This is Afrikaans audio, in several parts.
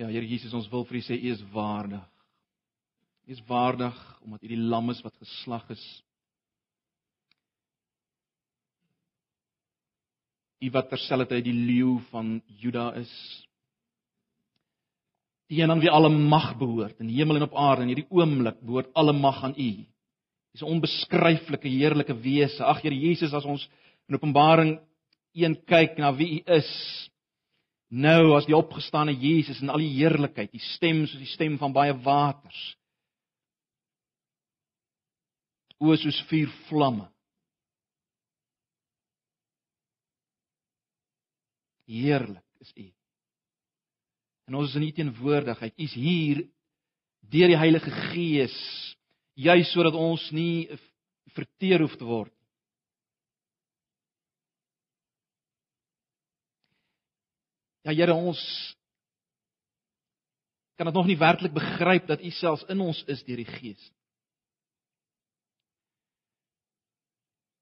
Ja, Here Jesus, ons wil vir U sê U is waardig. U is waardig omdat U die lam is wat geslag is. U wat terselfdertyd die leeu van Juda is. Die een aan wie alle mag behoort in hemel en op aarde en hierdie oomblik behoort alle mag aan U. Dis 'n onbeskryflike heerlike wese. Ag Here Jesus, as ons in Openbaring 1 kyk na wie U is, nou as die opgestane Jesus in al die heerlikheid, die stem soos die stem van baie waters. O soos vuur vlamme. Heerlik is U. En ons is in U teenwoordigheid. U's hier deur die Heilige Gees juis sodat ons nie verteer hoef te word. Ja Here, ons kan dit nog nie werklik begryp dat U selfs in ons is deur die Gees.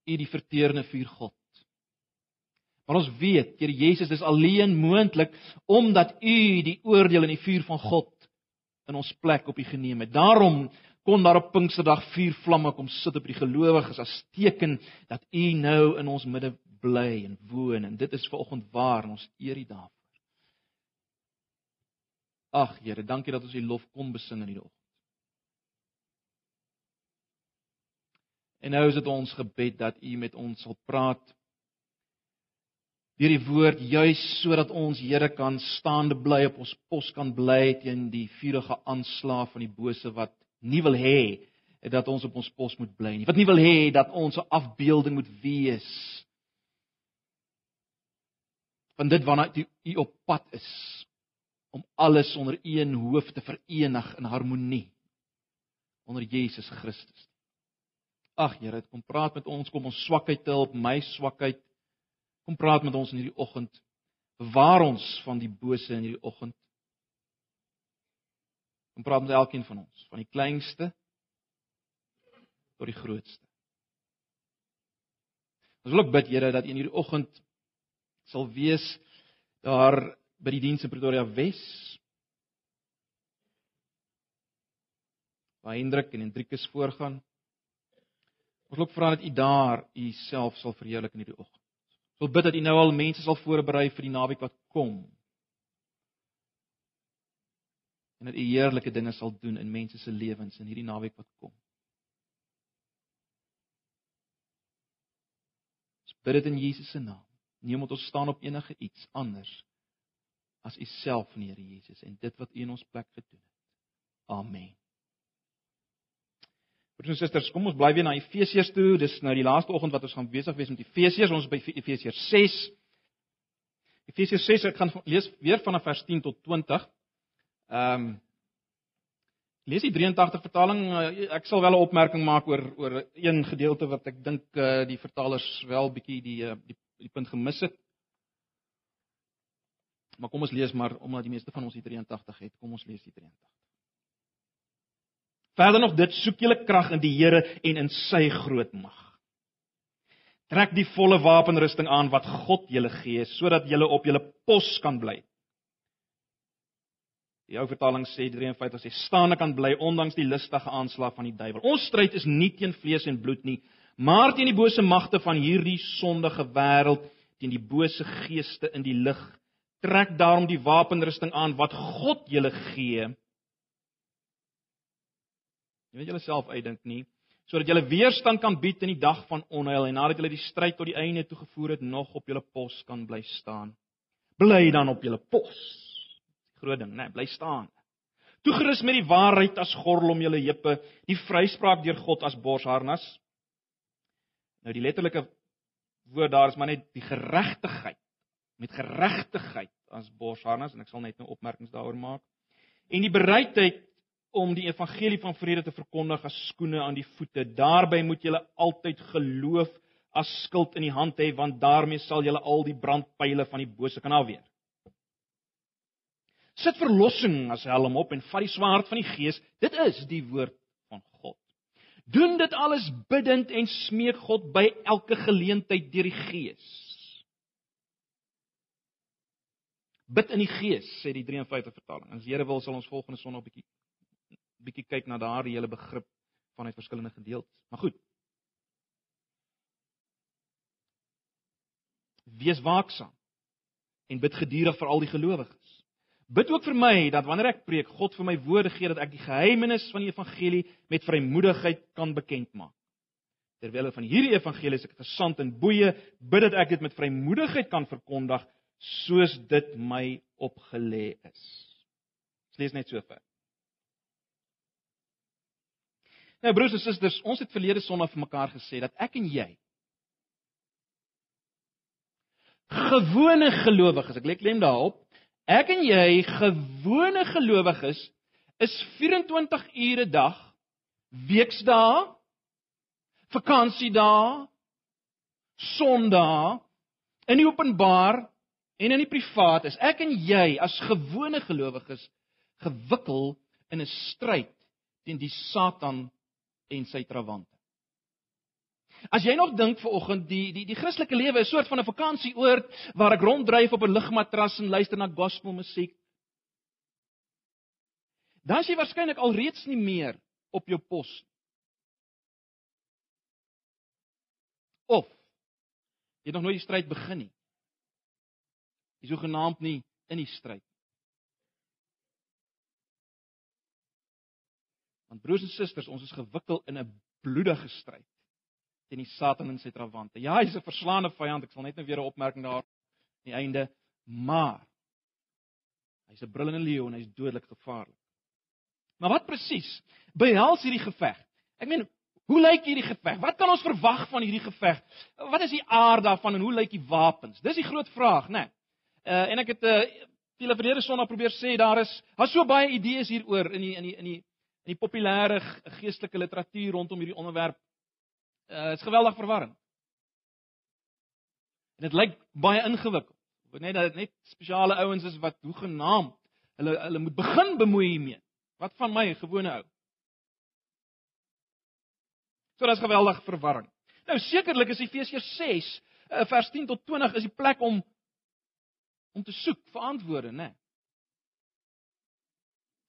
U die verteerende vuur God. Maar ons weet, Here Jesus, dis alleen moontlik omdat U die oordeel in die vuur van God in ons plek op U geneem het. Daarom kon daar op Pinksterdag vuur vlamme kom sit op die gelowiges as teken dat U nou in ons midde bly en woon en dit is vanoggend waar en ons eer U daarvoor. Ag Here, dankie dat ons U lof kon besing in hierdie oggend. En nou is dit ons gebed dat U met ons sal praat deur die woord juis sodat ons Here kan staande bly op ons pos kan bly teen die vurige aanslag van die bose wat nie wil hê dat ons op ons pos moet bly nie. Wat nie wil hê dat ons 'n afbeelding moet wees van dit waarna u op pad is om alles onder een hoof te verenig in harmonie onder Jesus Christus. Ag Here, kom praat met ons, kom ons swakheid help, my swakheid. Kom praat met ons in hierdie oggend. Bewaar ons van die bose in hierdie oggend. Kom praat met elkeen van ons, van die kleinste tot die grootste. Ons wil ook bid Here dat in hierdie oggend sal wees daar by die diens in Pretoria Wes. Waar Hendrik en Hendrikus voorgaan. Ons wil ook vra dat U daar U self sal verheerlik in hierdie oggend. Ons wil bid dat U nou al mense sal voorberei vir die naweek wat kom en dat U heerlike dinge sal doen in mense se lewens in hierdie naweek wat kom. Ons bid dit in Jesus se naam. Omdat ons staan op enige iets anders as U self, Here Jesus, en dit wat U in ons plek gedoen het. Amen. Broers en susters, kom ons bly weer na Efesiërs toe. Dis nou die laaste oggend wat ons gaan besig wees met Efesiërs. Ons is by Efesiërs 6. Efesiërs 6, ek gaan lees weer vanaf vers 10 tot 20. Ehm um, lees die 83 vertaling. Eh, ek sal wel 'n opmerking maak oor oor een gedeelte wat ek dink uh, die vertalers wel bietjie die, uh, die die punt gemis het. Maar kom ons lees maar omdat die meeste van ons die 83 het. Kom ons lees die 83. Verder nog dit soek julle krag in die Here en in sy groot mag. Trek die volle wapenrusting aan wat God julle gee sodat julle op julle pos kan bly. Die ou vertaling sê 53 sê staan ek kan bly ondanks die listige aanslag van die duiwel. Ons stryd is nie teen vlees en bloed nie, maar teen die bose magte van hierdie sondige wêreld, teen die bose geeste in die lig. Trek daarom die wapenrusting aan wat God julle gee. Jy weet julleself uitdink nie sodat julle weerstand kan bied in die dag van onheil en nadat julle die stryd tot die einde toe gevoer het nog op julle pos kan bly staan. Bly dan op julle pos groot ding, né? Nee, bly staan. Toegerus met die waarheid as gordel om julle heupe, die vryspraak deur God as borsharnas. Nou die letterlike woord daar is maar net die geregtigheid met geregtigheid as borsharnas en ek sal net nou opmerkings daaroor maak. En die bereidheid om die evangelie van vrede te verkondig as skoene aan die voete. Daarby moet julle altyd geloof as skild in die hand hê want daarmee sal julle al die brandpyle van die bose kan afweer. Sit verlossing as helm op en vat die swaard van die Gees. Dit is die woord van God. Doen dit alles bidtend en smeek God by elke geleentheid deur die Gees. Bid in die Gees, sê die 53 vertaling. As die Here wil, sal ons volgende Sondag 'n bietjie bietjie kyk na daardie hele begrip vanuit verskillende gedeeltes. Maar goed. Wees waaksaam en bid gedurig vir al die gelowiges. Bid ook vir my dat wanneer ek preek, God vir my woorde gee dat ek die geheimenis van die evangelie met vrymoedigheid kan bekend maak. Terwyl van hierdie evangelie is ek gesand in boeye, bid dat ek dit met vrymoedigheid kan verkondig soos dit my opgelê is. Ons lees net so ver. Nou broers en susters, ons het verlede Sondag vir mekaar gesê dat ek en jy gewone gelowiges, ek lê klem daarop, ek en jy gewone gelowiges is 24 ure 'n dag, weksdae, vakansiedae, Sondae in die openbaar en in die privaat is ek en jy as gewone gelowiges gewikkel in 'n stryd teen die Satan en sy trawante. As jy nog dink ver oggend die die die Christelike lewe is 'n soort van 'n vakansieoord waar ek ronddryf op 'n ligmatras en luister na gospelmusiek. Dan is jy waarskynlik alreeds nie meer op jou pos. Of jy het nog nooit die stryd begin nie. Jy so genaamd nie in die stryd. Want broers en susters, ons is gewikkel in 'n bloedige stryd teen die Satan en sy trawante. Ja, hy's 'n verslaande vyand, ek sal net nou weer 'n opmerking daar aan die einde, maar hy's 'n brullende leeu en hy's dodelik gevaarlik. Maar wat presies behels hierdie geveg? Ek meen, hoe lyk hierdie geveg? Wat kan ons verwag van hierdie geveg? Wat is die aard daarvan en hoe lyk die wapens? Dis die groot vraag, né? Nee. Uh en ek het uh, Viele verlede Sondag probeer sê daar is daar's so baie idees hieroor in die in die in die in die populêre geestelike literatuur rondom hierdie onderwerp. Uh is geweldig verwarrend. En dit lyk baie ingewikkeld. Net dat dit net spesiale ouens is wat hoe genaamd hulle hulle moet begin bemoei hiermee. Wat van my gewone ou? So dit is geweldig verwarrend. Nou sekerlik is Efesiërs 6 uh, vers 10 tot 20 is die plek om om te soek vir antwoorde, né?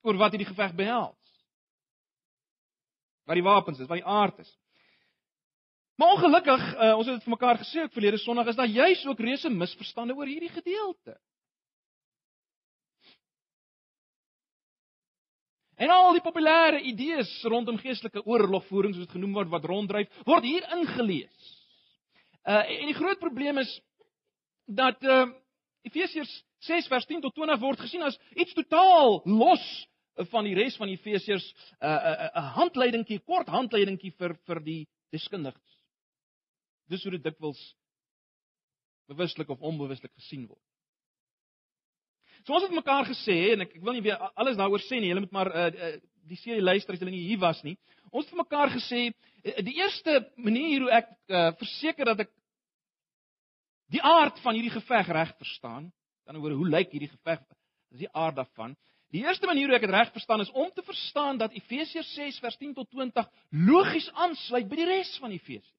Oor wat hierdie geveg behels wat die wapens is, wat die aard is. Maar ongelukkig, uh, ons het dit vir mekaar gesê ook verlede Sondag, is daar juis ook reuse misverstande oor hierdie gedeelte. En al die populêre idees rondom geestelike oorlogvoering soos dit genoem word wat ronddryf, word hier ingelees. Uh en die groot probleem is dat uh Efesiërs 6 vers 10 tot 20 word gesien as iets totaal los van die res van Efesiërs 'n uh, 'n uh, 'n uh, handleidingkie, kort handleidingkie vir vir die deskundiges. Dis hoe dit dikwels bewuslik of onbewuslik gesien word. So ons het mekaar gesê en ek ek wil nie weer alles daaroor sê nie. Julle moet maar uh, uh, die serie luister as julle nie hier was nie. Ons het mekaar gesê uh, die eerste manier hoe ek uh, verseker dat ek die aard van hierdie geveg reg verstaan, dan oor hoe lyk hierdie geveg, is die aard daarvan. Die eerste manier hoe ek dit reg verstaan is om te verstaan dat Efesiërs 6 vers 10 tot 20 logies aansluit by die res van Efesiërs.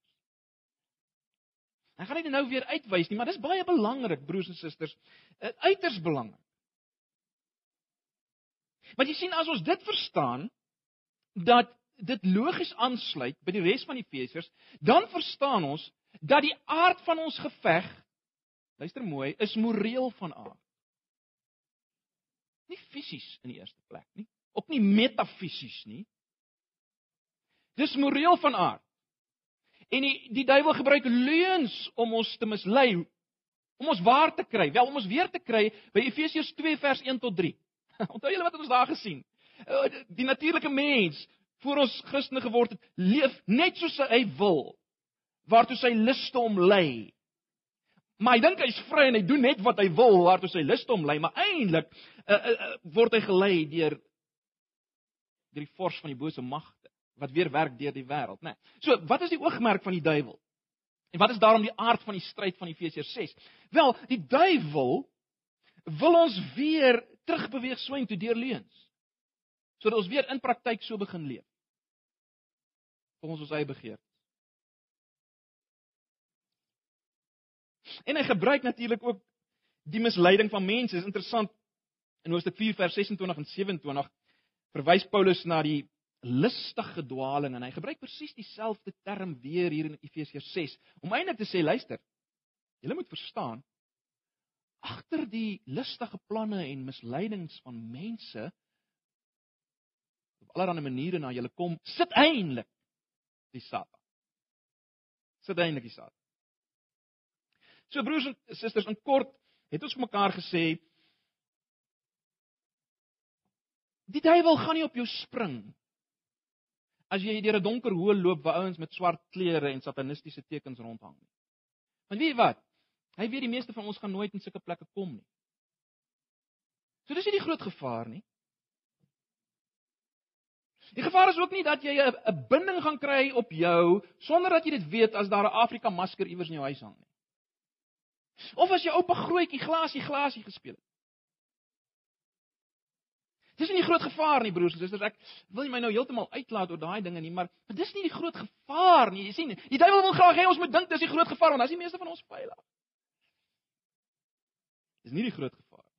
Ek gaan dit nou weer uitwys nie, maar dis baie belangrik broers en susters, eh, uiters belangrik. Want jy sien as ons dit verstaan dat dit logies aansluit by die res van Efesiërs, dan verstaan ons dat die aard van ons geveg, luister mooi, is moreel van aard. Nie fisies in die eerste plek nie, ook nie metafisies nie. Dis moreel van aard. En die die duiwel gebruik leuns om ons te mislei, om ons waar te kry, wel om ons weer te kry by Efesiërs 2 vers 1 tot 3. Onthou julle wat ons daar gesien? Uh, die natuurlike mens voor ons Christene geword het, leef net soos hy wil, waartoe sy liste hom lei. Maar hy dink hy's vry en hy doen net wat hy wil waartoe sy lus hom lei, maar eintlik uh, uh, uh, word hy gelei deur die vors van die bose magte wat weer werk deur die wêreld, né? Nee. So, wat is die oogmerk van die duiwel? En wat is daarom die aard van die stryd van Efesiërs 6? Wel, die duiwel wil ons weer terugbeweeg swyn toe deur leuns. Sodat ons weer in praktyk so begin leef. Volgens ons eie begeerte. En hy gebruik natuurlik ook die misleiding van mense. Is interessant. In Hoofstuk 4 vers 26 en 27 verwys Paulus na die lustige dwaling en hy gebruik presies dieselfde term weer hier in Efesiërs 6 om eintlik te sê luister julle moet verstaan agter die lustige planne en misleidings van mense op allerlei maniere na julle kom sit eintlik die Satan. Sit eintlik die Satan so broers en susters in kort het ons mekaar gesê die duiwel gaan nie op jou spring as jy deur 'n donker hoë loop waar ouens met swart klere en satanistiese tekens rondhang nie. Want weet jy wat? Hy weet die meeste van ons gaan nooit in sulke plekke kom nie. So dis nie die groot gevaar nie. Die gevaar is ook nie dat jy 'n binding gaan kry op jou sonder dat jy dit weet as daar 'n Afrika masker iewers in jou huis hang nie. Of as jy oupa grootjie glasie glasie gespeel het. Dis nie die groot gevaar nie broers en susters. Ek wil nie my nou heeltemal uitlaat oor daai dinge nie, maar maar dis nie die groot gevaar nie. Jy sien, die duiwel wil graag hê ons moet dink dis die groot gevaar want dan is die meeste van ons veilig. Dis nie die groot gevaar nie.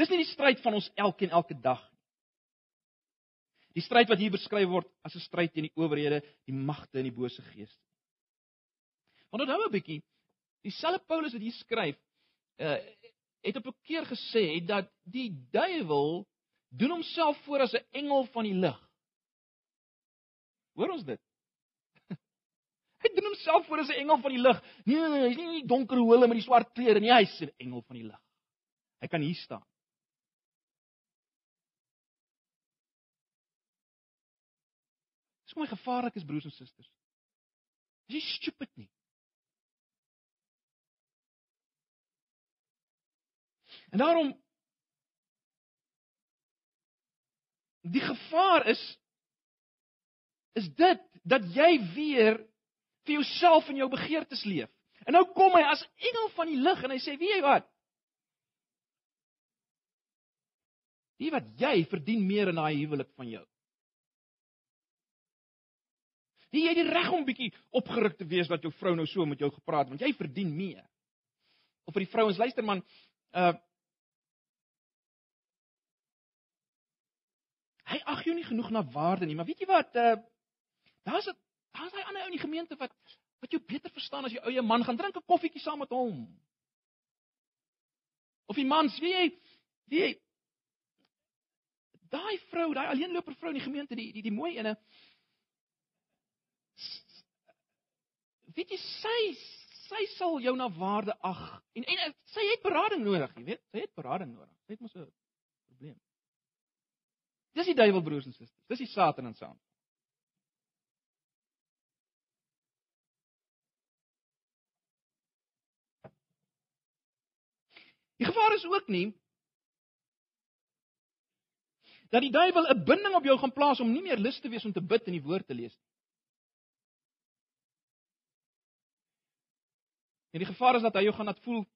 Dis nie die stryd van ons elkeen elke dag nie. Die stryd wat hier beskryf word as 'n stryd teen die owerhede, die magte en die bose geeste. Want onthou 'n bietjie, dieselfde Paulus wat hier skryf, uh, het op 'n keer gesê dat die duiwel doen homself voor as 'n engel van die lig. Hoor ons dit? Hy doen homself voor as 'n engel van die lig. Nee, nee, nee, hy's nie in die donker hole met die swart klere nie, hy's 'n engel van die lig. Hy kan hier staan. Dis hoe gevaarlik is broers en susters. Nie stupid nie. En daarom die gevaar is is dit dat jy weer vir jouself en jou begeertes leef. En nou kom hy as engel van die lig en hy sê, "Wie jy wat? Wie wat jy verdien meer in daai huwelik van jou." Wie jy die reg om bietjie opgeruk te wees dat jou vrou nou so met jou gepraat het, want jy verdien meer. Of vir die vrouens, luister man, uh Hy ag jou nie genoeg na waarde nie, maar weet jy wat? Uh daar's 'n daar's daai ander ou in die gemeente wat wat jou beter verstaan as jou eie man gaan drink 'n koffietjie saam met hom. Of die mans, wie jy wie jy daai vrou, daai alleenloper vrou in die gemeente, die die die mooi ene. Weet jy sy sy sal jou na waarde ag en en sy het berading nodig, jy weet. Sy het berading nodig. Sy het mos 'n. Dis die duiwel broers en susters. Dis die Satan in saam. Die gevaar is ook nie dat die duiwel 'n binding op jou gaan plaas om nie meer lus te wees om te bid en die woord te lees nie. En die gevaar is dat hy jou gaan laat voel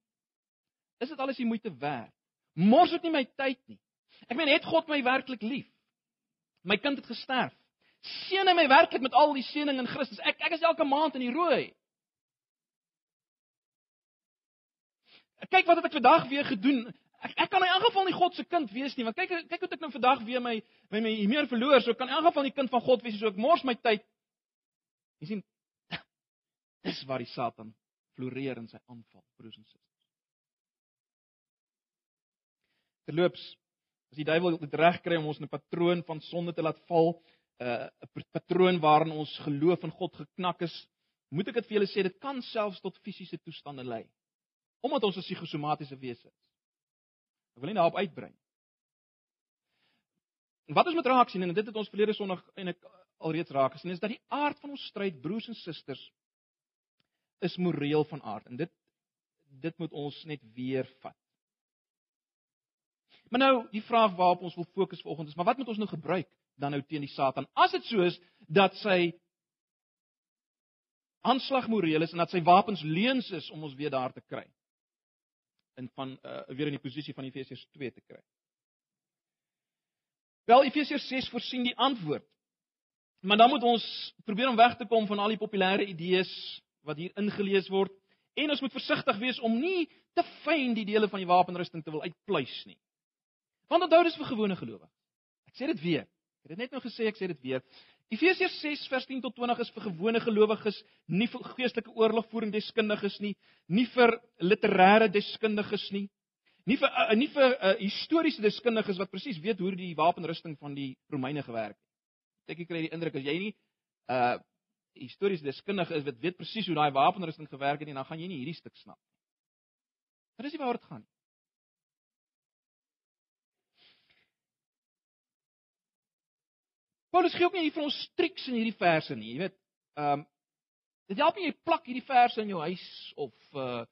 is dit alles die moeite werd? Mors dit nie my tyd nie. Ek meen, het God my werklik lief? My kind het gesterf. Seën hy my werklik met al die seëning in Christus? Ek ek is elke maand in die rooi. Kyk wat het ek vandag weer gedoen? Ek ek kan in elk geval nie God se kind wees nie, want kyk kyk hoe ek nou vandag weer my my my meer verloor, so kan in elk geval nie kind van God wees, so ek mors my tyd. Jy sien dis waar die Satan floreer in sy aanval, broers en susters. Terloops, As die duiwel dit reg kry om ons in 'n patroon van sonde te laat val, uh, 'n patroon waarin ons geloof in God geknak is, moet ek dit vir julle sê, dit kan selfs tot fisiese toestande lei. Omdat ons 'n psigosomatiese wese is. Ek wil nie daarop uitbrei nie. Wat ons moet raak sien en dit het ons verlede Sondag en ek alreeds raak gesien is dat die aard van ons stryd broers en susters is moreel van aard en dit dit moet ons net weer vat. Maar nou, die vraag waarop ons wil fokus vanoggend is, maar wat moet ons nou gebruik dan nou teen die Satan? As dit so is dat sy aanslag moreel is en dat sy wapens leuns is om ons weer daar te kry. In van uh, weer in die posisie van Efesiërs 2 te kry. Wel Efesiërs 6 voorsien die antwoord. Maar dan moet ons probeer om weg te kom van al die populêre idees wat hier ingelees word En ons moet versigtig wees om nie te fyn die dele van die wapenrusting te wil uitpluis nie. Want onthou dis vir gewone gelowiges. Ek sê dit weer. Ek het dit net nou gesê, ek sê dit weer. Efesiërs 6 vers 10 tot 20 is vir gewone gelowiges, nie vir geestelike oorlogvoering deskundiges nie, nie vir literêre deskundiges nie, nie vir uh, nie vir uh, historiese deskundiges wat presies weet hoe die wapenrusting van die Romeine gewerk het. Ek kry die indruk as jy nie uh, historiese deskundige is wat weet presies hoe daai wapenrusting gewerk het nie, dan gaan jy nie hierdie stuk snap nie. Dit is nie waaroor dit gaan nie. Paulus gee ook nie hier vir ons triks in hierdie verse nie, jy weet. Ehm um, dit help nie jy plak hierdie verse in jou huis of uh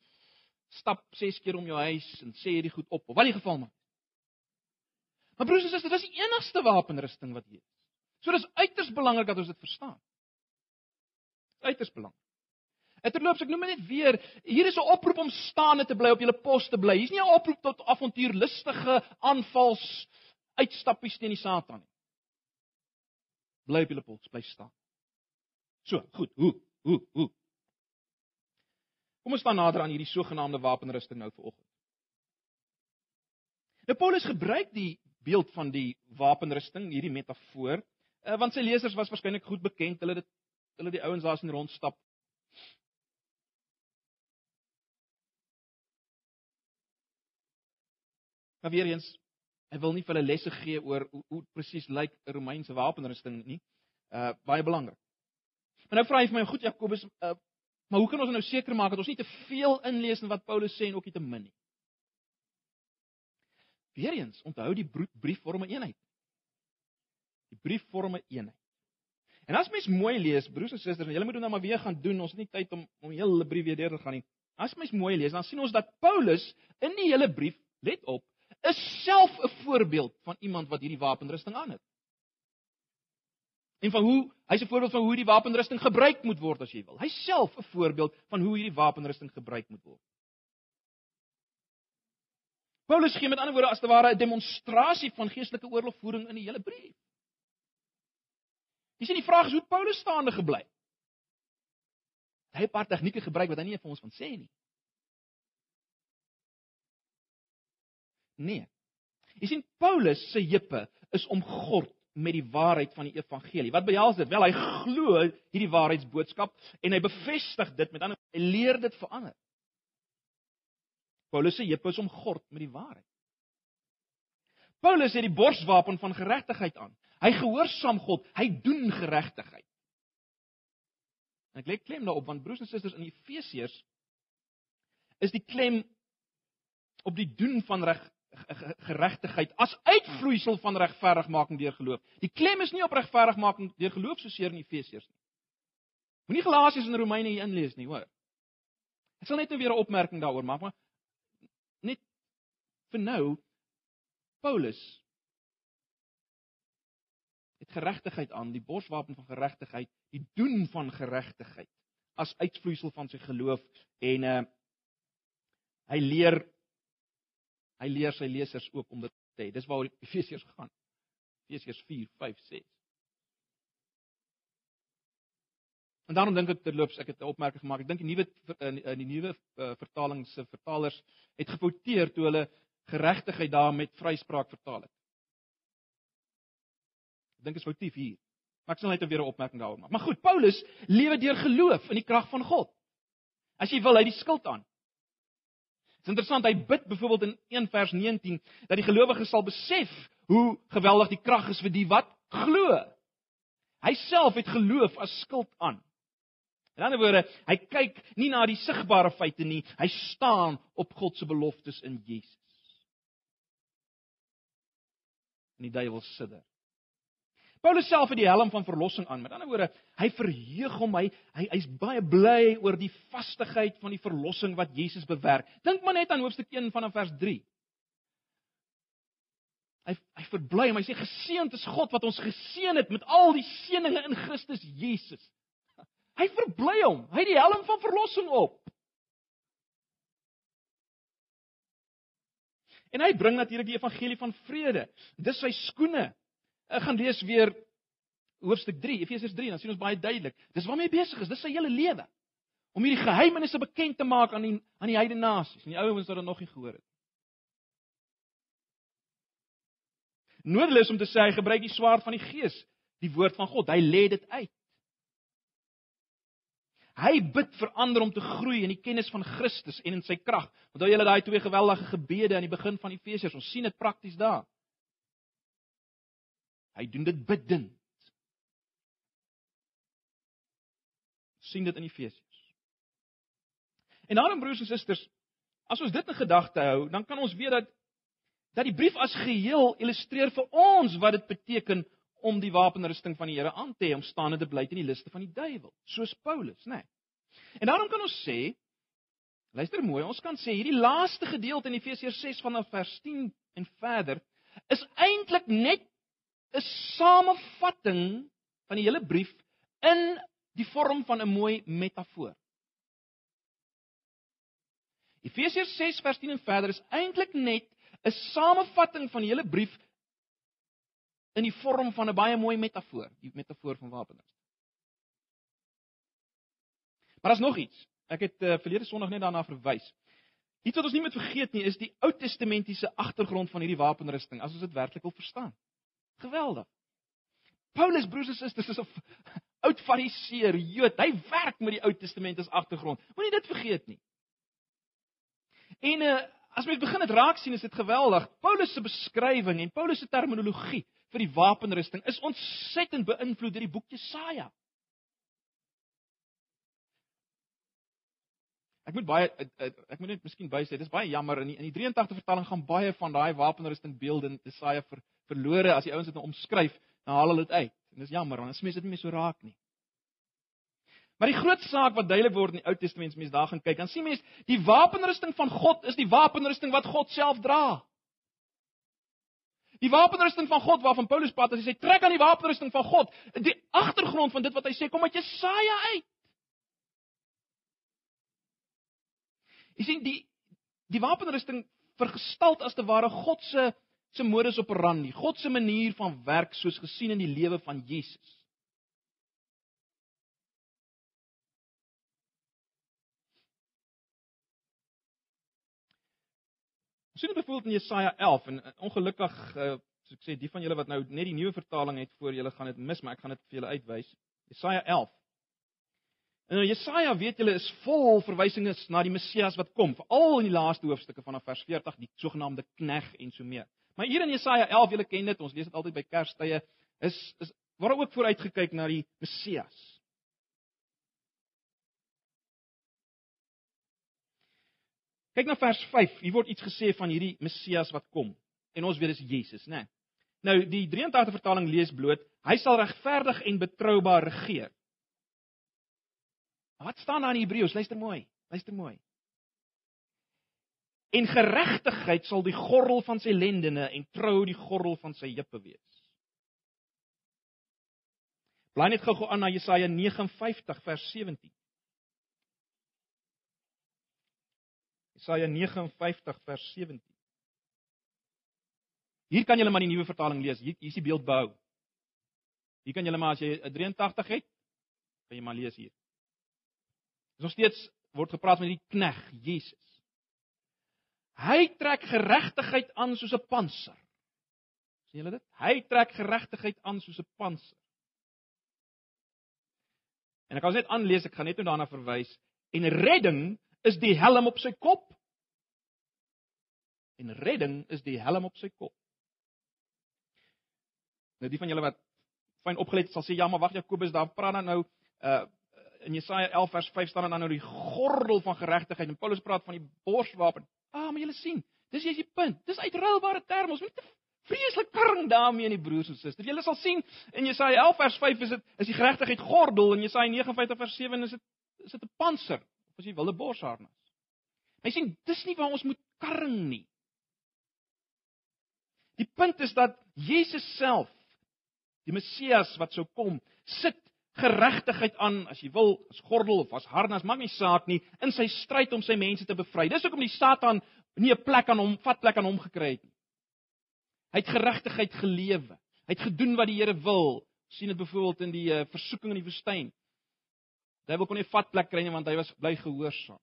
stap 6 keer om jou huis en sê hierdie goed op of wat die geval mag. Maar broers en susters, dit is die enigste wapenrusting wat hier is. So dis uiters belangrik dat ons dit verstaan. Uiters belangrik. Etterloops, ek noem net weer, hier is 'n oproep om staande te bly op julle pos te bly. Hier's nie 'n oproep tot avontuurlustige aanvals uitstappies teen die Satan nie. Bly op julle pos, bly staan. So, goed. Hoe? Hoe? Hoe? Kom ons staan nader aan hierdie sogenaamde wapenrusting nou vanoggend. Nou Paulus gebruik die beeld van die wapenrusting, hierdie metafoor, uh, want sy lesers was waarskynlik goed bekend, hulle dit hulle die ouens daar sien rondstap. Maar weer eens, hy wil nie vir hulle lesse gee oor hoe, hoe presies lyk 'n Romeinse wapenrusting nie. Uh baie belangrik. Maar nou vra hy vir my, goed Jakobus, uh, Maar hoe kan ons nou seker maak dat ons nie te veel inlees in wat Paulus sê en ook nie te min nie? Weereens, onthou die brief vorm 'n eenheid. Die brief vorm 'n eenheid. En as mens mooi lees, broers en susters, en julle moet dit nou maar weer gaan doen, ons het nie tyd om om die hele brief weer deur te gaan nie. As mens mooi lees, dan sien ons dat Paulus in die hele brief, let op, is self 'n voorbeeld van iemand wat hierdie wapenrusting aan het en van hoe hy's 'n voorbeeld van hoe die wapenrusting gebruik moet word as jy wil. Hy's self 'n voorbeeld van hoe hierdie wapenrusting gebruik moet word. Paulus gee met ander woorde as te ware 'n demonstrasie van geestelike oorlogvoering in die hele brief. Jy sien die vraag is hoe Paulus staande gebly. Hy het 'n paar tegnieke gebruik wat hy nie vir ons van sê nie. Nee. Jy sien Paulus se heupe is omgord met die waarheid van die evangelie. Wat behels dit? Wel, hy glo hierdie waarheidsboodskap en hy bevestig dit met ander hy leer dit vir ander. Paulus se heup is omgord met die waarheid. Paulus het die borswapen van geregtigheid aan. Hy gehoorsaam God, hy doen geregtigheid. Ek lê klem daarop want broers en susters in Efesiërs is die klem op die doen van reg geregtigheid as uitvloeisel van regverdigmaking deur geloof. Die klem is nie op regverdigmaking deur geloof soseer in Efesiërs nie. Moenie Galasiërs en Romeine hier inlees nie, hoor. Ek sal net nou weer 'n opmerking daaroor maak, maar net vir nou Paulus het geregtigheid aan, die borswapen van geregtigheid, die doen van geregtigheid as uitvloeisel van sy geloof en uh hy leer Hy leer sy lesers ook om dit te hê. Dis waaroor Efesiërs gaan. Efesiërs 4, 5, 6. En daarom dink ek terloops ek het 'n opmerking gemaak. Ek dink die nuwe in die nuwe uh, vertaling se vertalers het gefouteer toe hulle geregtigheid daar met vryspraak vertaal het. Ek dink dit is foutief hier. Maar ek sal net weer 'n opmerking daaroor maak. Maar goed, Paulus lewe deur geloof in die krag van God. As jy wil, hy die skuld aan. Dit is interessant, hy bid byvoorbeeld in 1 vers 19 dat die gelowige sal besef hoe geweldig die krag is vir die wat glo. Hy self het geloof as skuld aan. In ander woorde, hy kyk nie na die sigbare feite nie, hy staan op God se beloftes in Jesus. En die duiwel sidder. Paulus self het die helm van verlossing aan. Met ander woorde, hy verheug hom, hy hy hy's baie bly oor die vastigheid van die verlossing wat Jesus bewerk. Dink maar net aan hoofstuk 1 vanaf vers 3. Hy hy verbly hom. Hy sê geseënd is God wat ons geseën het met al die seënings in Christus Jesus. Hy verbly hom. Hy het die helm van verlossing op. En hy bring natuurlik die evangelie van vrede. Dis sy skoene. Ek gaan lees weer hoofstuk 3, Efesiërs 3, dan sien ons baie duidelik. Dis waarmee hy besig is. Dis sy hele lewe. om hierdie geheimenisse bekend te maak aan die aan die heidene nasies, en die ouens wat dit nog nie gehoor het. Nodeloos om te sê hy gebruik die swaard van die Gees, die woord van God. Hy lê dit uit. Hy bid vir ander om te groei in die kennis van Christus en in sy krag. Onthou julle daai twee geweldige gebede aan die begin van Efesiërs. Ons sien dit prakties daar. Hy doen dit bidend. sien dit in Efesiërs. En daarom broers en susters, as ons dit in gedagte hou, dan kan ons weet dat dat die brief as geheel illustreer vir ons wat dit beteken om die wapenrusting van die Here aan te hê om staande te bly teen die liste van die duiwel, soos Paulus, né? Nee. En daarom kan ons sê, luister mooi, ons kan sê hierdie laaste gedeelte in Efesiërs 6 vanaf vers 10 en verder is eintlik net 'n samevatting van die hele brief in die vorm van 'n mooi metafoor. Efesiërs 6 vers 10 en verder is eintlik net 'n samevatting van die hele brief in die vorm van 'n baie mooi metafoor, die metafoor van wapenrusting. Maar daar's nog iets. Ek het uh, verlede Sondag net daarna verwys. Iets wat ons nie moet vergeet nie, is die Ou Testamentiese agtergrond van hierdie wapenrusting, as ons dit werklik wil verstaan. Geweldig. Paulus broers en susters is 'n oud Fariseer, Jood. Hy werk met die Ou Testament as agtergrond. Moenie dit vergeet nie. En uh, as mens begin dit raak sien, is dit geweldig. Paulus se beskrywing en Paulus se terminologie vir die wapenrusting is ontsettend beïnvloed deur die boek Jesaja. Ek moet baie ek moet net miskien bysê, dit is baie jammer in die, in die 83 vertaling gaan baie van daai wapenrusting beelde in Jesaja ver, verlore as die ouens dit nou omskryf, dan haal hulle dit uit. En dis jammer want as mens dit nie meer so raak nie. Maar die groot saak wat duidelik word in die Ou Testament, as mens daar gaan kyk, dan sien mens die wapenrusting van God is die wapenrusting wat God self dra. Die wapenrusting van God waarvan Paulus praat, as hy sê trek aan die wapenrusting van God, die agtergrond van dit wat hy sê kom uit Jesaja uit. Jy sien die die wapenrusting vergestalt as te ware God se se modus operandi, God se manier van werk soos gesien in die lewe van Jesus. sien byvoorbeeld in Jesaja 11 en ongelukkig uh, soos ek sê die van julle wat nou net die nuwe vertaling het voor julle gaan dit mis maar ek gaan dit vir julle uitwys. Jesaja 11. En nou Jesaja weet julle is vol verwysings na die Messias wat kom, veral in die laaste hoofstukke vanaf vers 40 die sogenaamde knegg en so meer. Maar hier in Jesaja 11, julle ken dit, ons lees dit altyd by Kerstye, is is waar ook vooruitgekyk na die Messias. Kyk na vers 5. Hier word iets gesê van hierdie Messias wat kom. En ons weet dis Jesus, né? Nee. Nou die 83 vertaling lees bloot, hy sal regverdig en betroubaar regeer. Wat staan daar in Hebreëus? Luister mooi. Luister mooi. En geregtigheid sal die gordel van sy lendene en trou die gordel van sy heupe wees. Blaai net gou-gou aan na Jesaja 59 vers 17. Jesaja 59 vers 17. Hier kan julle maar die nuwe vertaling lees. Hier hier is die beeld behou. Hier kan julle maar as jy 'n 83 het, kan jy maar lees hier. Dis nog steeds word gepraat met die knegg Jesus. Hy trek geregtigheid aan soos 'n panser. sien julle dit? Hy trek geregtigheid aan soos 'n panser. En ek kan net aanlees, ek gaan net nou daarna verwys en redding is die helm op sy kop. En redding is die helm op sy kop. Nou die van julle wat fyn opgelet sal sê ja, maar wag Jakobus, daar praat dan nou uh in Jesaja 11 vers 5 staan dan nou die gordel van geregtigheid en Paulus praat van die borswapen. Ah, maar julle sien, dis jy's die punt. Dis uitruilbare terme. Ons moet te vreeslik karring daarmee in die broers en susters. Julle sal sien in Jesaja 11 vers 5 is dit is die geregtigheid gordel en Jesaja 59 vers 7 is dit is dit 'n panser as jy wilde borsharnas. Jy sien, dis nie waar ons moet karring nie. Die punt is dat Jesus self, die Messias wat sou kom, sit geregtigheid aan, as jy wil, as gordel of as harnas, maak nie saak nie, in sy stryd om sy mense te bevry. Dis hoekom die Satan nie 'n plek aan hom, vat plek aan hom gekry het nie. Hy het geregtigheid gelewe. Hy het gedoen wat die Here wil. sien dit byvoorbeeld in die uh, versoeking in die woestyn Die duiwel kon nie vat plek kry nie want hy was bly gehoorsaam.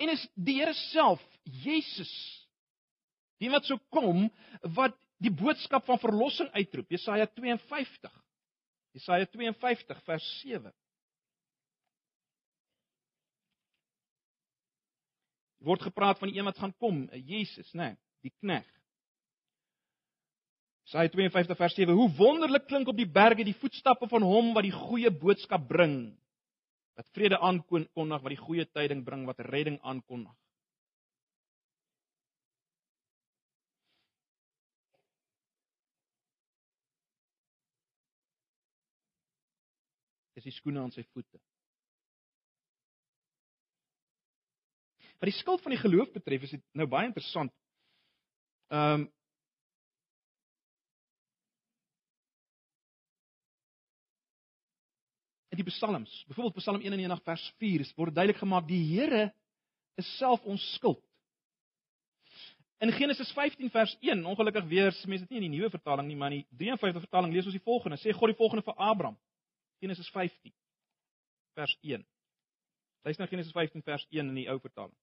En is die Here self, Jesus, die wat sou kom wat die boodskap van verlossing uitroep. Jesaja 52. Jesaja 52 vers 7. word gepraat van die een wat gaan kom, Jesus, né, nee, die knegg. Jesaja 52 vers 7. Hoe wonderlik klink op die berge die voetstappe van hom wat die goeie boodskap bring. Wat vrede aankondig, wat die goeie tyding bring, wat redding aankondig. Dis die skoene aan sy voete. Wat die skuld van die geloof betref, is dit nou baie interessant. Ehm um, In die Psalms, byvoorbeeld Psalm 91 vers 4, word duidelik gemaak die Here is self ons skuld. In Genesis 15 vers 1, ongelukkig weer, mense dit nie in die nuwe vertaling nie, maar in die 53 vertaling lees ons die volgende. Sê God die volgende vir Abraham. Genesis 15 vers 1. Luister na Genesis 15 vers 1 in die ou vertaling.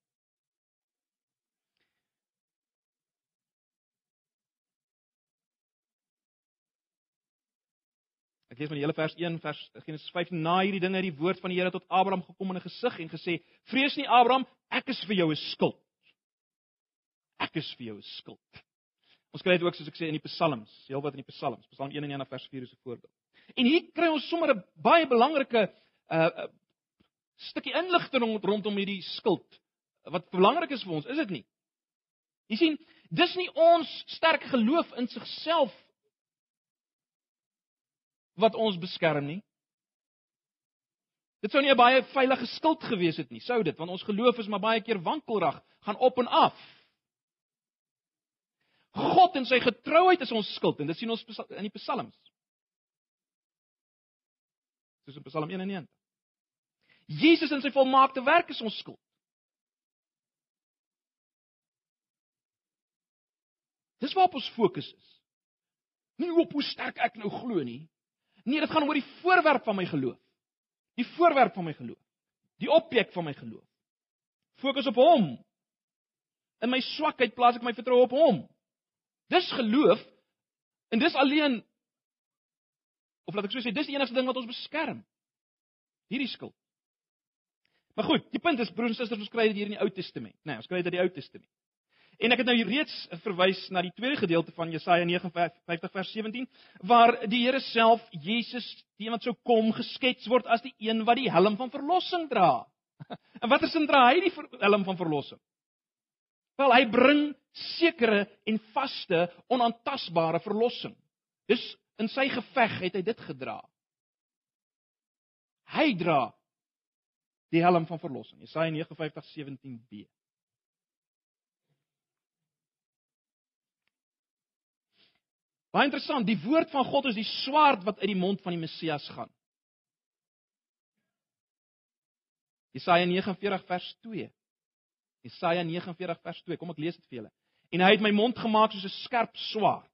Ek lees maar die hele vers 1 vers Genesis 15 na hierdie dinge het die woord van die Here tot Abraham gekom in 'n gesig en gesê: "Vrees nie Abraham, ek is vir jou 'n skuld. Ek is vir jou 'n skuld." Ons kry dit ook soos ek sê in die Psalms, heel wat in die Psalms, Psalm 91 vers 4 is 'n voorbeeld. En hier kry ons sommer 'n baie belangrike uh stukkie inligting rondom hierdie skuld wat belangrik is vir ons, is dit nie? Jy sien, dis nie ons sterk geloof in sigself wat ons beskerm nie. Dit sou nie 'n baie veilige skild gewees het nie, sou dit, want ons geloof is maar baie keer wankelrig, gaan op en af. God en sy getrouheid is ons skild en dit sien ons in die Psalms. Soos in Psalm 91. Jesus en sy volmaakte werk is ons skild. Dis waarop ons fokus is. Nie op hoe sterk ek nou glo nie, Nee, dit gaan oor die voorwerp van my geloof. Die voorwerp van my geloof. Die objek van my geloof. Fokus op hom. In my swakheid plaas ek my vertroue op hom. Dis geloof en dis alleen of laat ek so sê, dis die enigste ding wat ons beskerm. Hierdie skuld. Maar goed, die punt is broers en susters, ons kry dit hier in die Ou Testament, né? Nee, ons kry dit uit die Ou Testament. En ek het nou reeds verwys na die tweede gedeelte van Jesaja 59 vers 17 waar die Here self Jesus, die een wat sou kom, geskets word as die een wat die helm van verlossing dra. En watter sin dra hy die helm van verlossing? Wel, hy bring sekere en vaste, onaantastbare verlossing. Dis in sy geveg het hy dit gedra. Hy dra die helm van verlossing. Jesaja 59:17b. Baie interessant, die woord van God is die swaard wat uit die mond van die Messias gaan. Jesaja 49 vers 2. Jesaja 49 vers 2. Kom ek lees dit vir julle. En hy het my mond gemaak soos 'n skerp swaard.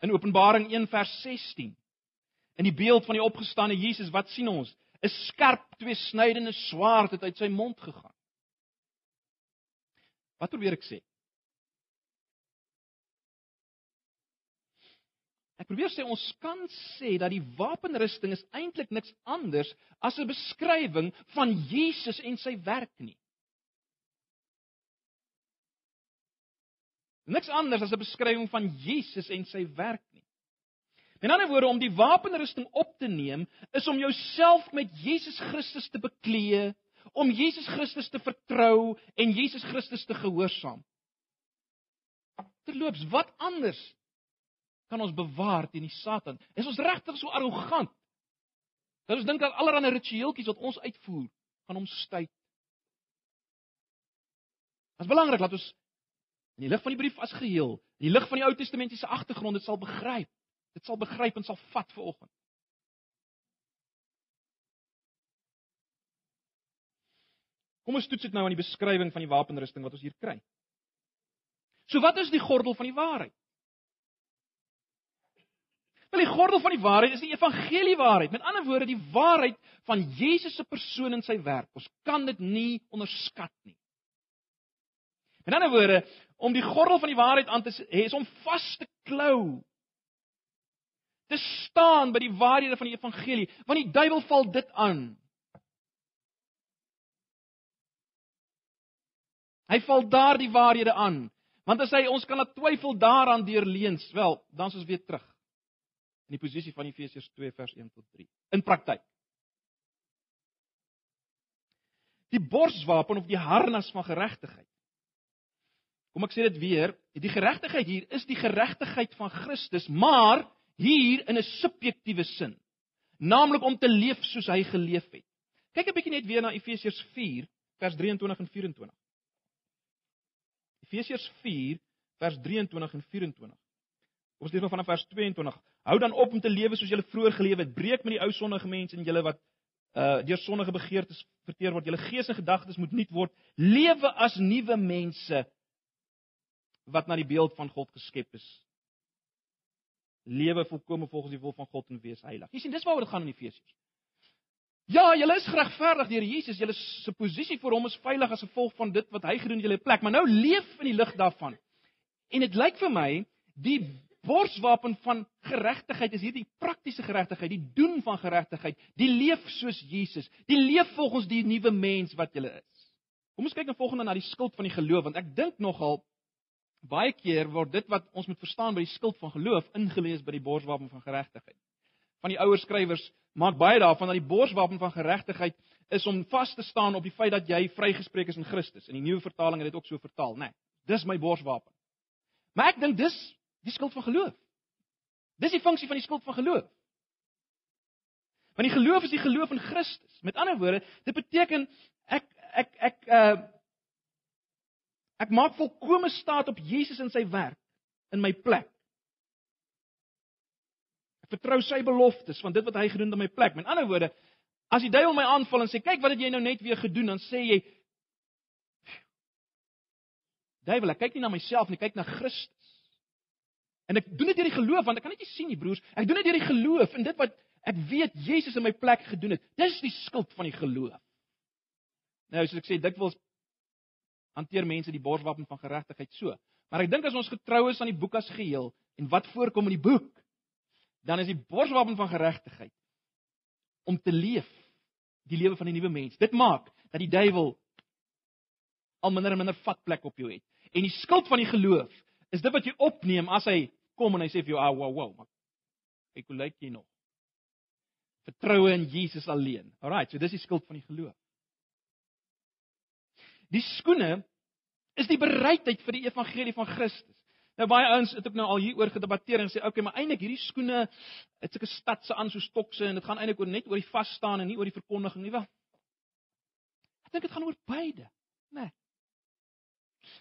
In Openbaring 1 vers 16. In die beeld van die opgestane Jesus, wat sien ons? 'n Skerp, tweesnydende swaard het uit sy mond gegaan. Wat probeer ek sê? Ek probeer sê ons kan sê dat die wapenrusting is eintlik niks anders as 'n beskrywing van Jesus en sy werk nie. Niks anders as 'n beskrywing van Jesus en sy werk nie. In ander woorde om die wapenrusting op te neem is om jouself met Jesus Christus te bekleë, om Jesus Christus te vertrou en Jesus Christus te gehoorsaam. Terloops, wat anders kan ons bewaar teen die Satan. Is ons regtig so arrogant? Dat ons dink dat allerlei ritueeltjies wat ons uitvoer, gaan hom stuit. Dit is belangrik dat ons in die lig van die brief as geheel, in die lig van die Ou Testamentiese agtergrond dit sal begryp. Dit sal begryp en sal vat vir oggend. Kom ons toets dit nou aan die beskrywing van die wapenrusting wat ons hier kry. So wat is die gordel van die waarheid? Wel die gordel van die waarheid is die evangelie waarheid. Met ander woorde, die waarheid van Jesus se persoon en sy werk. Ons kan dit nie onderskat nie. Met ander woorde, om die gordel van die waarheid aan te hê is om vas te klou. Te staan by die waarhede van die evangelie, want die duiwel val dit aan. Hy val daardie waarhede aan. Want as hy ons kan laat twyfel daaraan deur leuns, wel, dan is ons weer terug in die posisie van Efesiërs 2 vers 1 tot 3 in praktyk. Die borswapen of die harnas van geregtigheid. Kom ek sê dit weer, die geregtigheid hier is die geregtigheid van Christus, maar hier in 'n subjektiewe sin, naamlik om te leef soos hy geleef het. Kyk 'n bietjie net weer na Efesiërs 4 vers 23 en 24. Efesiërs 4 vers 23 en 24. Ons lees vanaf vers 22. Hou dan op om te lewe soos julle vroeër geleef het. Breek met die ou sondige mense en julle wat uh deur sondige begeertes verteer word. Julle gees en gedagtes moet nuut word. Lewe as nuwe mense wat na die beeld van God geskep is. Lewe volkome volgens die wil van God en wees heilig. Jy sien, dis waaroor dit gaan in Efesiërs. Ja, julle is geregverdig deur Jesus. Julle se posisie voor hom is veilig as gevolg van dit wat hy gedoen het in julle plek. Maar nou leef in die lig daarvan. En dit lyk vir my die borswapen van geregtigheid is hierdie praktiese geregtigheid, die doen van geregtigheid, die leef soos Jesus, die leef volgens die nuwe mens wat jy is. Kom ons kyk nou volgende na die skild van die geloof want ek dink nogal baie keer word dit wat ons moet verstaan by die skild van geloof ingelees by die borswapen van geregtigheid. Van die ouer skrywers maak baie daarvan dat die borswapen van geregtigheid is om vas te staan op die feit dat jy vrygespreek is in Christus. In die nuwe vertaling het dit ook so vertaal, né? Nee, dis my borswapen. Maar ek dink dis die skild van geloof. Dis die funksie van die skild van geloof. Want die geloof is die geloof in Christus. Met ander woorde, dit beteken ek ek ek uh ek maak volkomme staat op Jesus en sy werk in my plek vertrou sy beloftes van dit wat hy gedoen het in my plek. Met ander woorde, as die duiwel my aanval en sê kyk wat het jy nou net weer gedoen, dan sê jy Duiwel, ek kyk nie na myself nie, ek kyk na Christus. En ek doen dit deur die geloof want ek kan net nie sien nie, broers. Ek doen dit deur die geloof in dit wat ek weet Jesus in my plek gedoen het. Dis die skuld van die geloof. Nou, soos ek sê, dikwels hanteer mense die borswapen van geregtigheid so. Maar ek dink as ons getrou is aan die boek as geheel en wat voorkom in die boek, dan is die borswapen van geregtigheid om te leef die lewe van die nuwe mens. Dit maak dat die duiwel al minder en minder vatplek op jou het. En die skild van die geloof is dit wat jy opneem as hy kom en hy sê vir jou, "Ah, wow, wow, maar kyk hoe lyk jy nog?" Vertroue in Jesus alleen. Alraight, so dis die skild van die geloof. Die skoene is die bereidheid vir die evangelie van Christus. Nou baie ouens het ook nou al hieroor gedebatteer en sê okay, maar eintlik hierdie skoene het sulke stadse aan so stokse en dit gaan eintlik oor net oor die vas staan en nie oor die verkondiging nie wel. Ek dink dit gaan oor beide, né? Nee.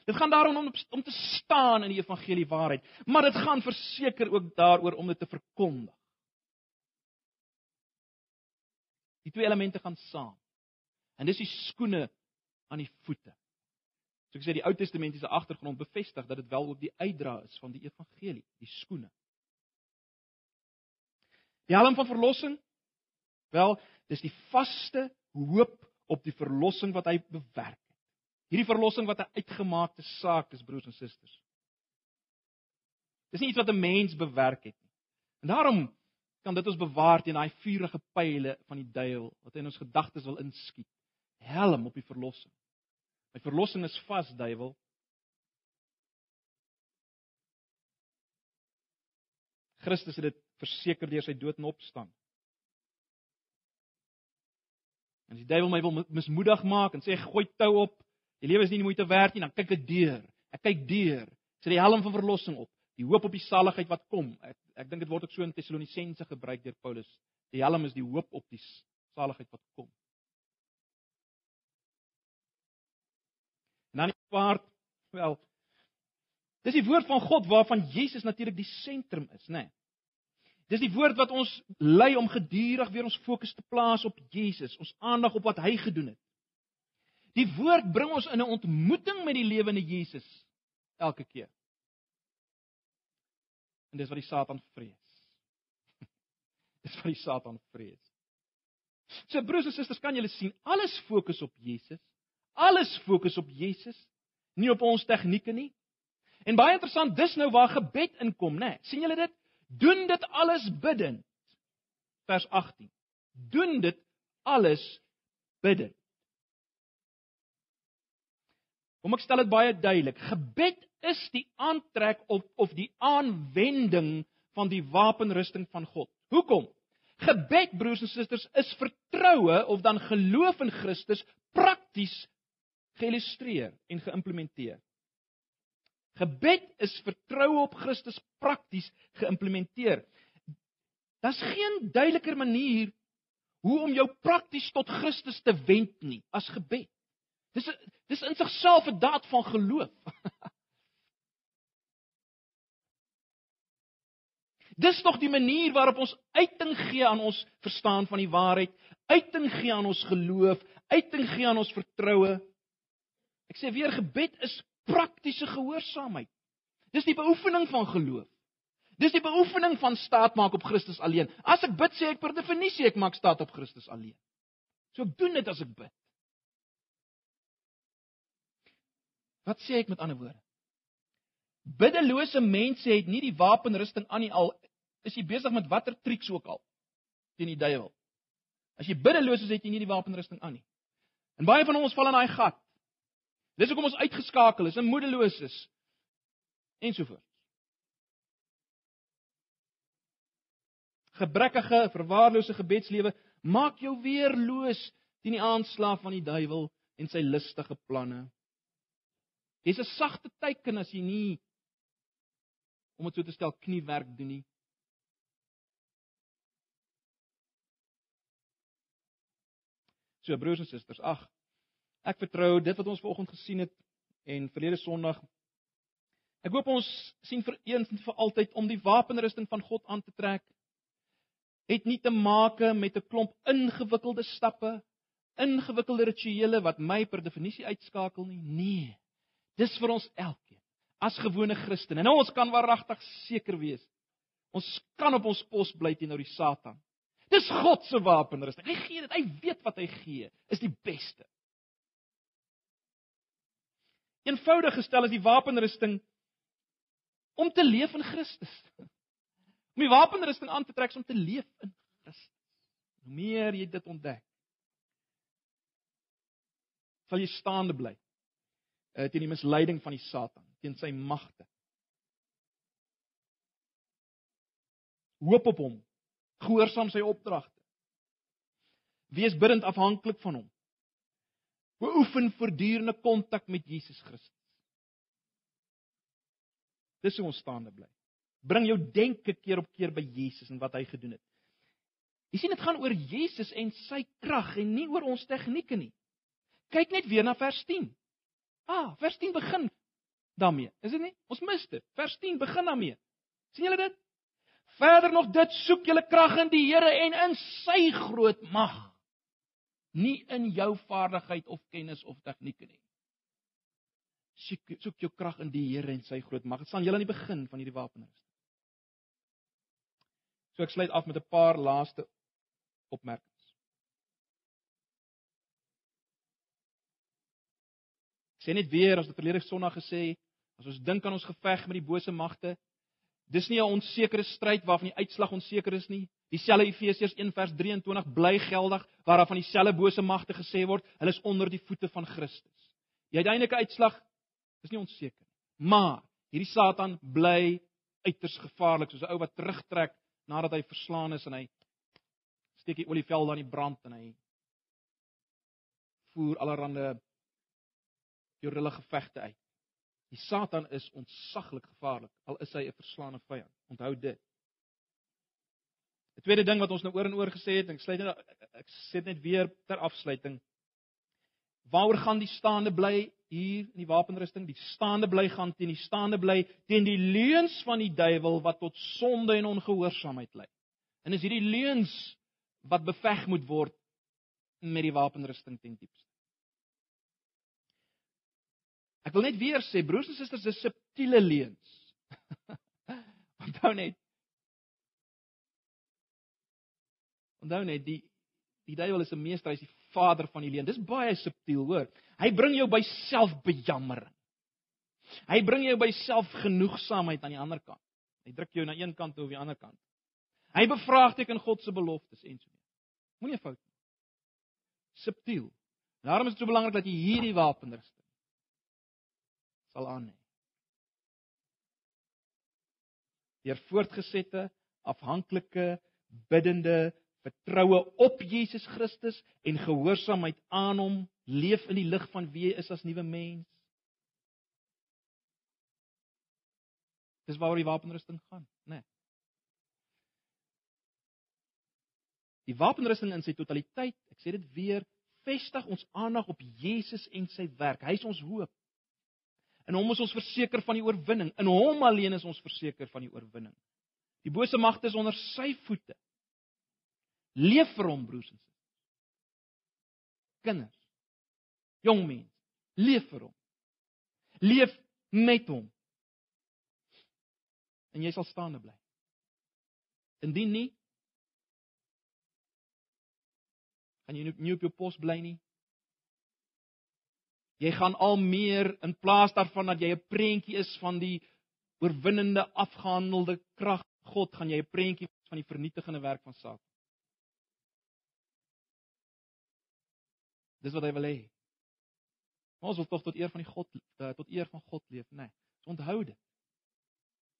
Dit gaan daarom om om te staan in die evangelie waarheid, maar dit gaan verseker ook daaroor om dit te verkondig. Die twee elemente gaan saam. En dis die skoene aan die voete. So ek sê die Ou Testamentiese agtergrond bevestig dat dit wel ook die uitdra is van die evangelie, die skoene. Die helm van verlossing? Wel, dis die vaste hoop op die verlossing wat hy bewerk het. Hierdie verlossing wat 'n uitgemaakte saak is, broers en susters. Dis nie iets wat 'n mens bewerk het nie. En daarom kan dit ons bewaar teen daai vuurige pile van die duiwel wat in ons gedagtes wil inskiet. Helm op die verlossing. My verlossing is vas, duiwel. Christus het dit verseker deur sy dood en opstaan. En as die duiwel my wil mismoedig maak en sê gooi tou op, die lewe is nie moeite werd nie, dan kyk ek deur. Ek kyk deur. Sit die helm van verlossing op, die hoop op die saligheid wat kom. Ek ek dink dit word ook so in Tessalonisense gebruik deur Paulus. Die helm is die hoop op die saligheid wat kom. En dan die paard, wel. Dis die woord van God waarvan Jesus natuurlik die sentrum is, né? Nee. Dis die woord wat ons lei om gedurig weer ons fokus te plaas op Jesus, ons aandag op wat hy gedoen het. Die woord bring ons in 'n ontmoeting met die lewende Jesus elke keer. En dis wat die Satan vrees. Dis wat die Satan vrees. So broers en susters, kan julle sien, alles fokus op Jesus. Alles fokus op Jesus, nie op ons tegnieke nie. En baie interessant, dis nou waar gebed inkom, né? Nee. sien julle dit? Doen dit alles bidend. Vers 18. Doen dit alles bidend. Kom ek stel dit baie duidelik. Gebed is die aantrek of of die aanwending van die wapenrusting van God. Hoekom? Gebed, broers en susters, is vertroue of dan geloof in Christus prakties geillustreer en geïmplementeer. Gebed is vertroue op Christus prakties geïmplementeer. Daar's geen duideliker manier hoe om jou prakties tot Christus te wend nie as gebed. Dis dis in sigself 'n daad van geloof. Dis tog die manier waarop ons uiting gee aan ons verstaan van die waarheid, uiting gee aan ons geloof, uiting gee aan ons vertroue. Ek sê weer gebed is praktiese gehoorsaamheid. Dis die beoefening van geloof. Dis die beoefening van staat maak op Christus alleen. As ek bid, sê ek per definisie ek maak staat op Christus alleen. So ek doen dit as ek bid. Wat sê ek met ander woorde? Biddelose mense het nie die wapenrusting aan nie al is jy besig met watter triks ook al teen die duiwel. As jy biddeloos is, het jy nie die wapenrusting aan nie. En baie van ons val in daai gat. Dis hoekom ons uitgeskakel is en moedeloos is ensovoorts. Gebrekkige, verwaarlose gebedslewe maak jou weerloos teen die aanslag van die duiwel en sy listige planne. Dis 'n sagte teken as jy nie om dit so te stel kniewerk doen nie. So broers en susters, ag ek vertrou dit wat ons vanoggend gesien het en verlede Sondag Ek hoop ons sien vir eens en vir altyd om die wapenrusting van God aan te trek het nie te maak met 'n klomp ingewikkelde stappe, ingewikkelde rituele wat my per definisie uitskakel nie. Nee. Dis vir ons elkeen as gewone Christene. En ons kan waaragtig seker wees. Ons kan op ons pos bly teenoor die Satan. Dis God se wapenrusting. Hy gee dit. Hy weet wat hy gee. Is die beste. Eenvoudig gestel is die wapenrusting om te leef in Christus. Om die wapenrusting aan te trek om te leef in Christus. Hoe meer jy dit ontdek, sal jy staande bly uh, teen die misleiding van die Satan, teen sy magte. Hoop op hom gehoorsaam sy opdragte. Wees bidend afhanklik van hom. Beoefen voortdurende kontak met Jesus Christus. Dis hoe ons staande bly. Bring jou denke keer op keer by Jesus en wat hy gedoen het. Jy sien dit gaan oor Jesus en sy krag en nie oor ons tegnieke nie. Kyk net weer na vers 10. Ah, vers 10 begin daarmee. Is dit nie? Ons mis dit. Vers 10 begin daarmee. sien julle dit? Verder nog dit soek julle krag in die Here en in sy groot mag. Nie in jou vaardigheid of kennis of tegnieke nie. Soek soek jou krag in die Here en sy groot mag. Dit staan julle aan die begin van hierdie wapenrusting. So ek sluit af met 'n paar laaste opmerkings. Ek sê net weer as wat verlede Sondag gesê, as ons dink aan ons geveg met die bose magte, Dis nie 'n onsekere stryd waarvan die uitslag onseker is nie. Dieselfde Efesiërs 1:23 bly geldig waar daar van dieselfde bose magte gesê word, hulle is onder die voete van Christus. Die uiteindelike uitslag is nie onseker nie. Maar hierdie Satan bly uiters gevaarlik soos 'n ou wat terugtrek nadat hy verslaan is en hy steek die olieveld aan die brand en hy voer allerlei jorrille gevegte uit. Die Satan is ontsaglik gevaarlik al is hy 'n verslaane vyand. Onthou dit. 'n Tweede ding wat ons nou oor en oor gesê het, ek sluit net ek sê net weer ter afsluiting. Waaroor gaan die staande bly hier in die wapenrusting? Die staande bly gaan teen die staande bly teen die leuns van die duiwel wat tot sonde en ongehoorsaamheid lei. En is hierdie leuns wat beveg moet word met die wapenrusting ten diepste. Ek wil net weer sê broers en susters, dis subtiele leuns. Onthou net. Onthou net die die duiwel is 'n meester, hy's die vader van die leuen. Dis baie subtiel, hoor. Hy bring jou by selfbejammering. Hy bring jou by selfgenoegsaamheid aan die ander kant. Hy druk jou na een kant toe of die ander kant. Hy bevraagteken God se beloftes en so. Moenie 'n fout maak. Subtiel. Daarom is dit so belangrik dat jy hierdie wapenrusting sal aan hê. Deur voortgesette, afhanklike, biddende vertroue op Jesus Christus en gehoorsaamheid aan hom, leef in die lig van wie hy is as nuwe mens. Dis waaroor die wapenrusting gaan, né? Nee. Die wapenrusting in sy totaliteit, ek sê dit weer, vestig ons aandag op Jesus en sy werk. Hy is ons hoop. In hom is ons verseker van die oorwinning. In hom alleen is ons verseker van die oorwinning. Die bose magte is onder sy voete. Leef vir hom, broers en susters. Kinders, jong mense, leef vir hom. Leef met hom. En jy sal staande bly. Indien nie, gaan jy nie op jou pos bly nie. Jy gaan al meer in plaas daarvan dat jy 'n prentjie is van die oorwinnende afgehandelde krag God, gaan jy 'n prentjie van die vernietigende werk van Satan. Dis wat hy wil hê. Ons wil tog tot eer van die God eh, tot eer van God leef, né? Nee, so onthou dit.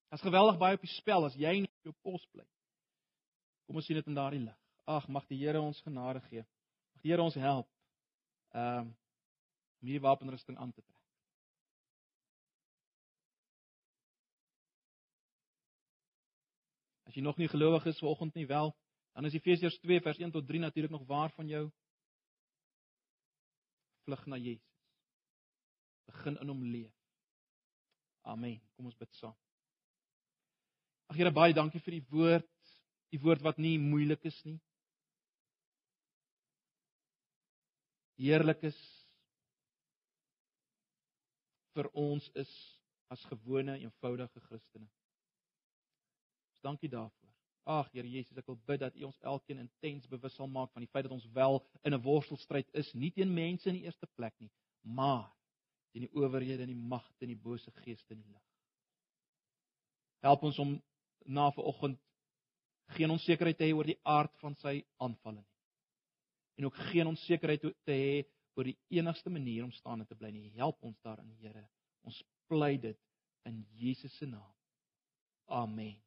Dit's geweldig baie op die spel as jy nie op jou pos bly. Kom ons sien dit in daardie lig. Ag, mag die Here ons genade gee. Mag die Here ons help. Ehm um, om hierdie wapenrusting aan te trek. As jy nog nie gelowig is vanoggend nie, wel, dan is Efesiërs 2 vers 1 tot 3 natuurlik nog waar van jou vlug na Jesus. Begin in hom leef. Amen. Kom ons bid saam. Ag Here, baie dankie vir die woord, die woord wat nie moeilik is nie. Heerlik is vir ons is as gewone eenvoudige Christene. Ons dankie daarvoor. Ag Here Jesus, ek wil bid dat U ons elkeen intens bewus sal maak van die feit dat ons wel in 'n worstelstryd is, nie teen mense in die eerste plek nie, maar teen die owerhede en die magte en die bose geeste in die lig. Help ons om na vanoggend geen onsekerheid te hê oor die aard van sy aanvalle nie. En ook geen onsekerheid te hê oor die enigste manier om staande te bly nie. Help ons daarin, Here. Ons pleit dit in Jesus se naam. Amen.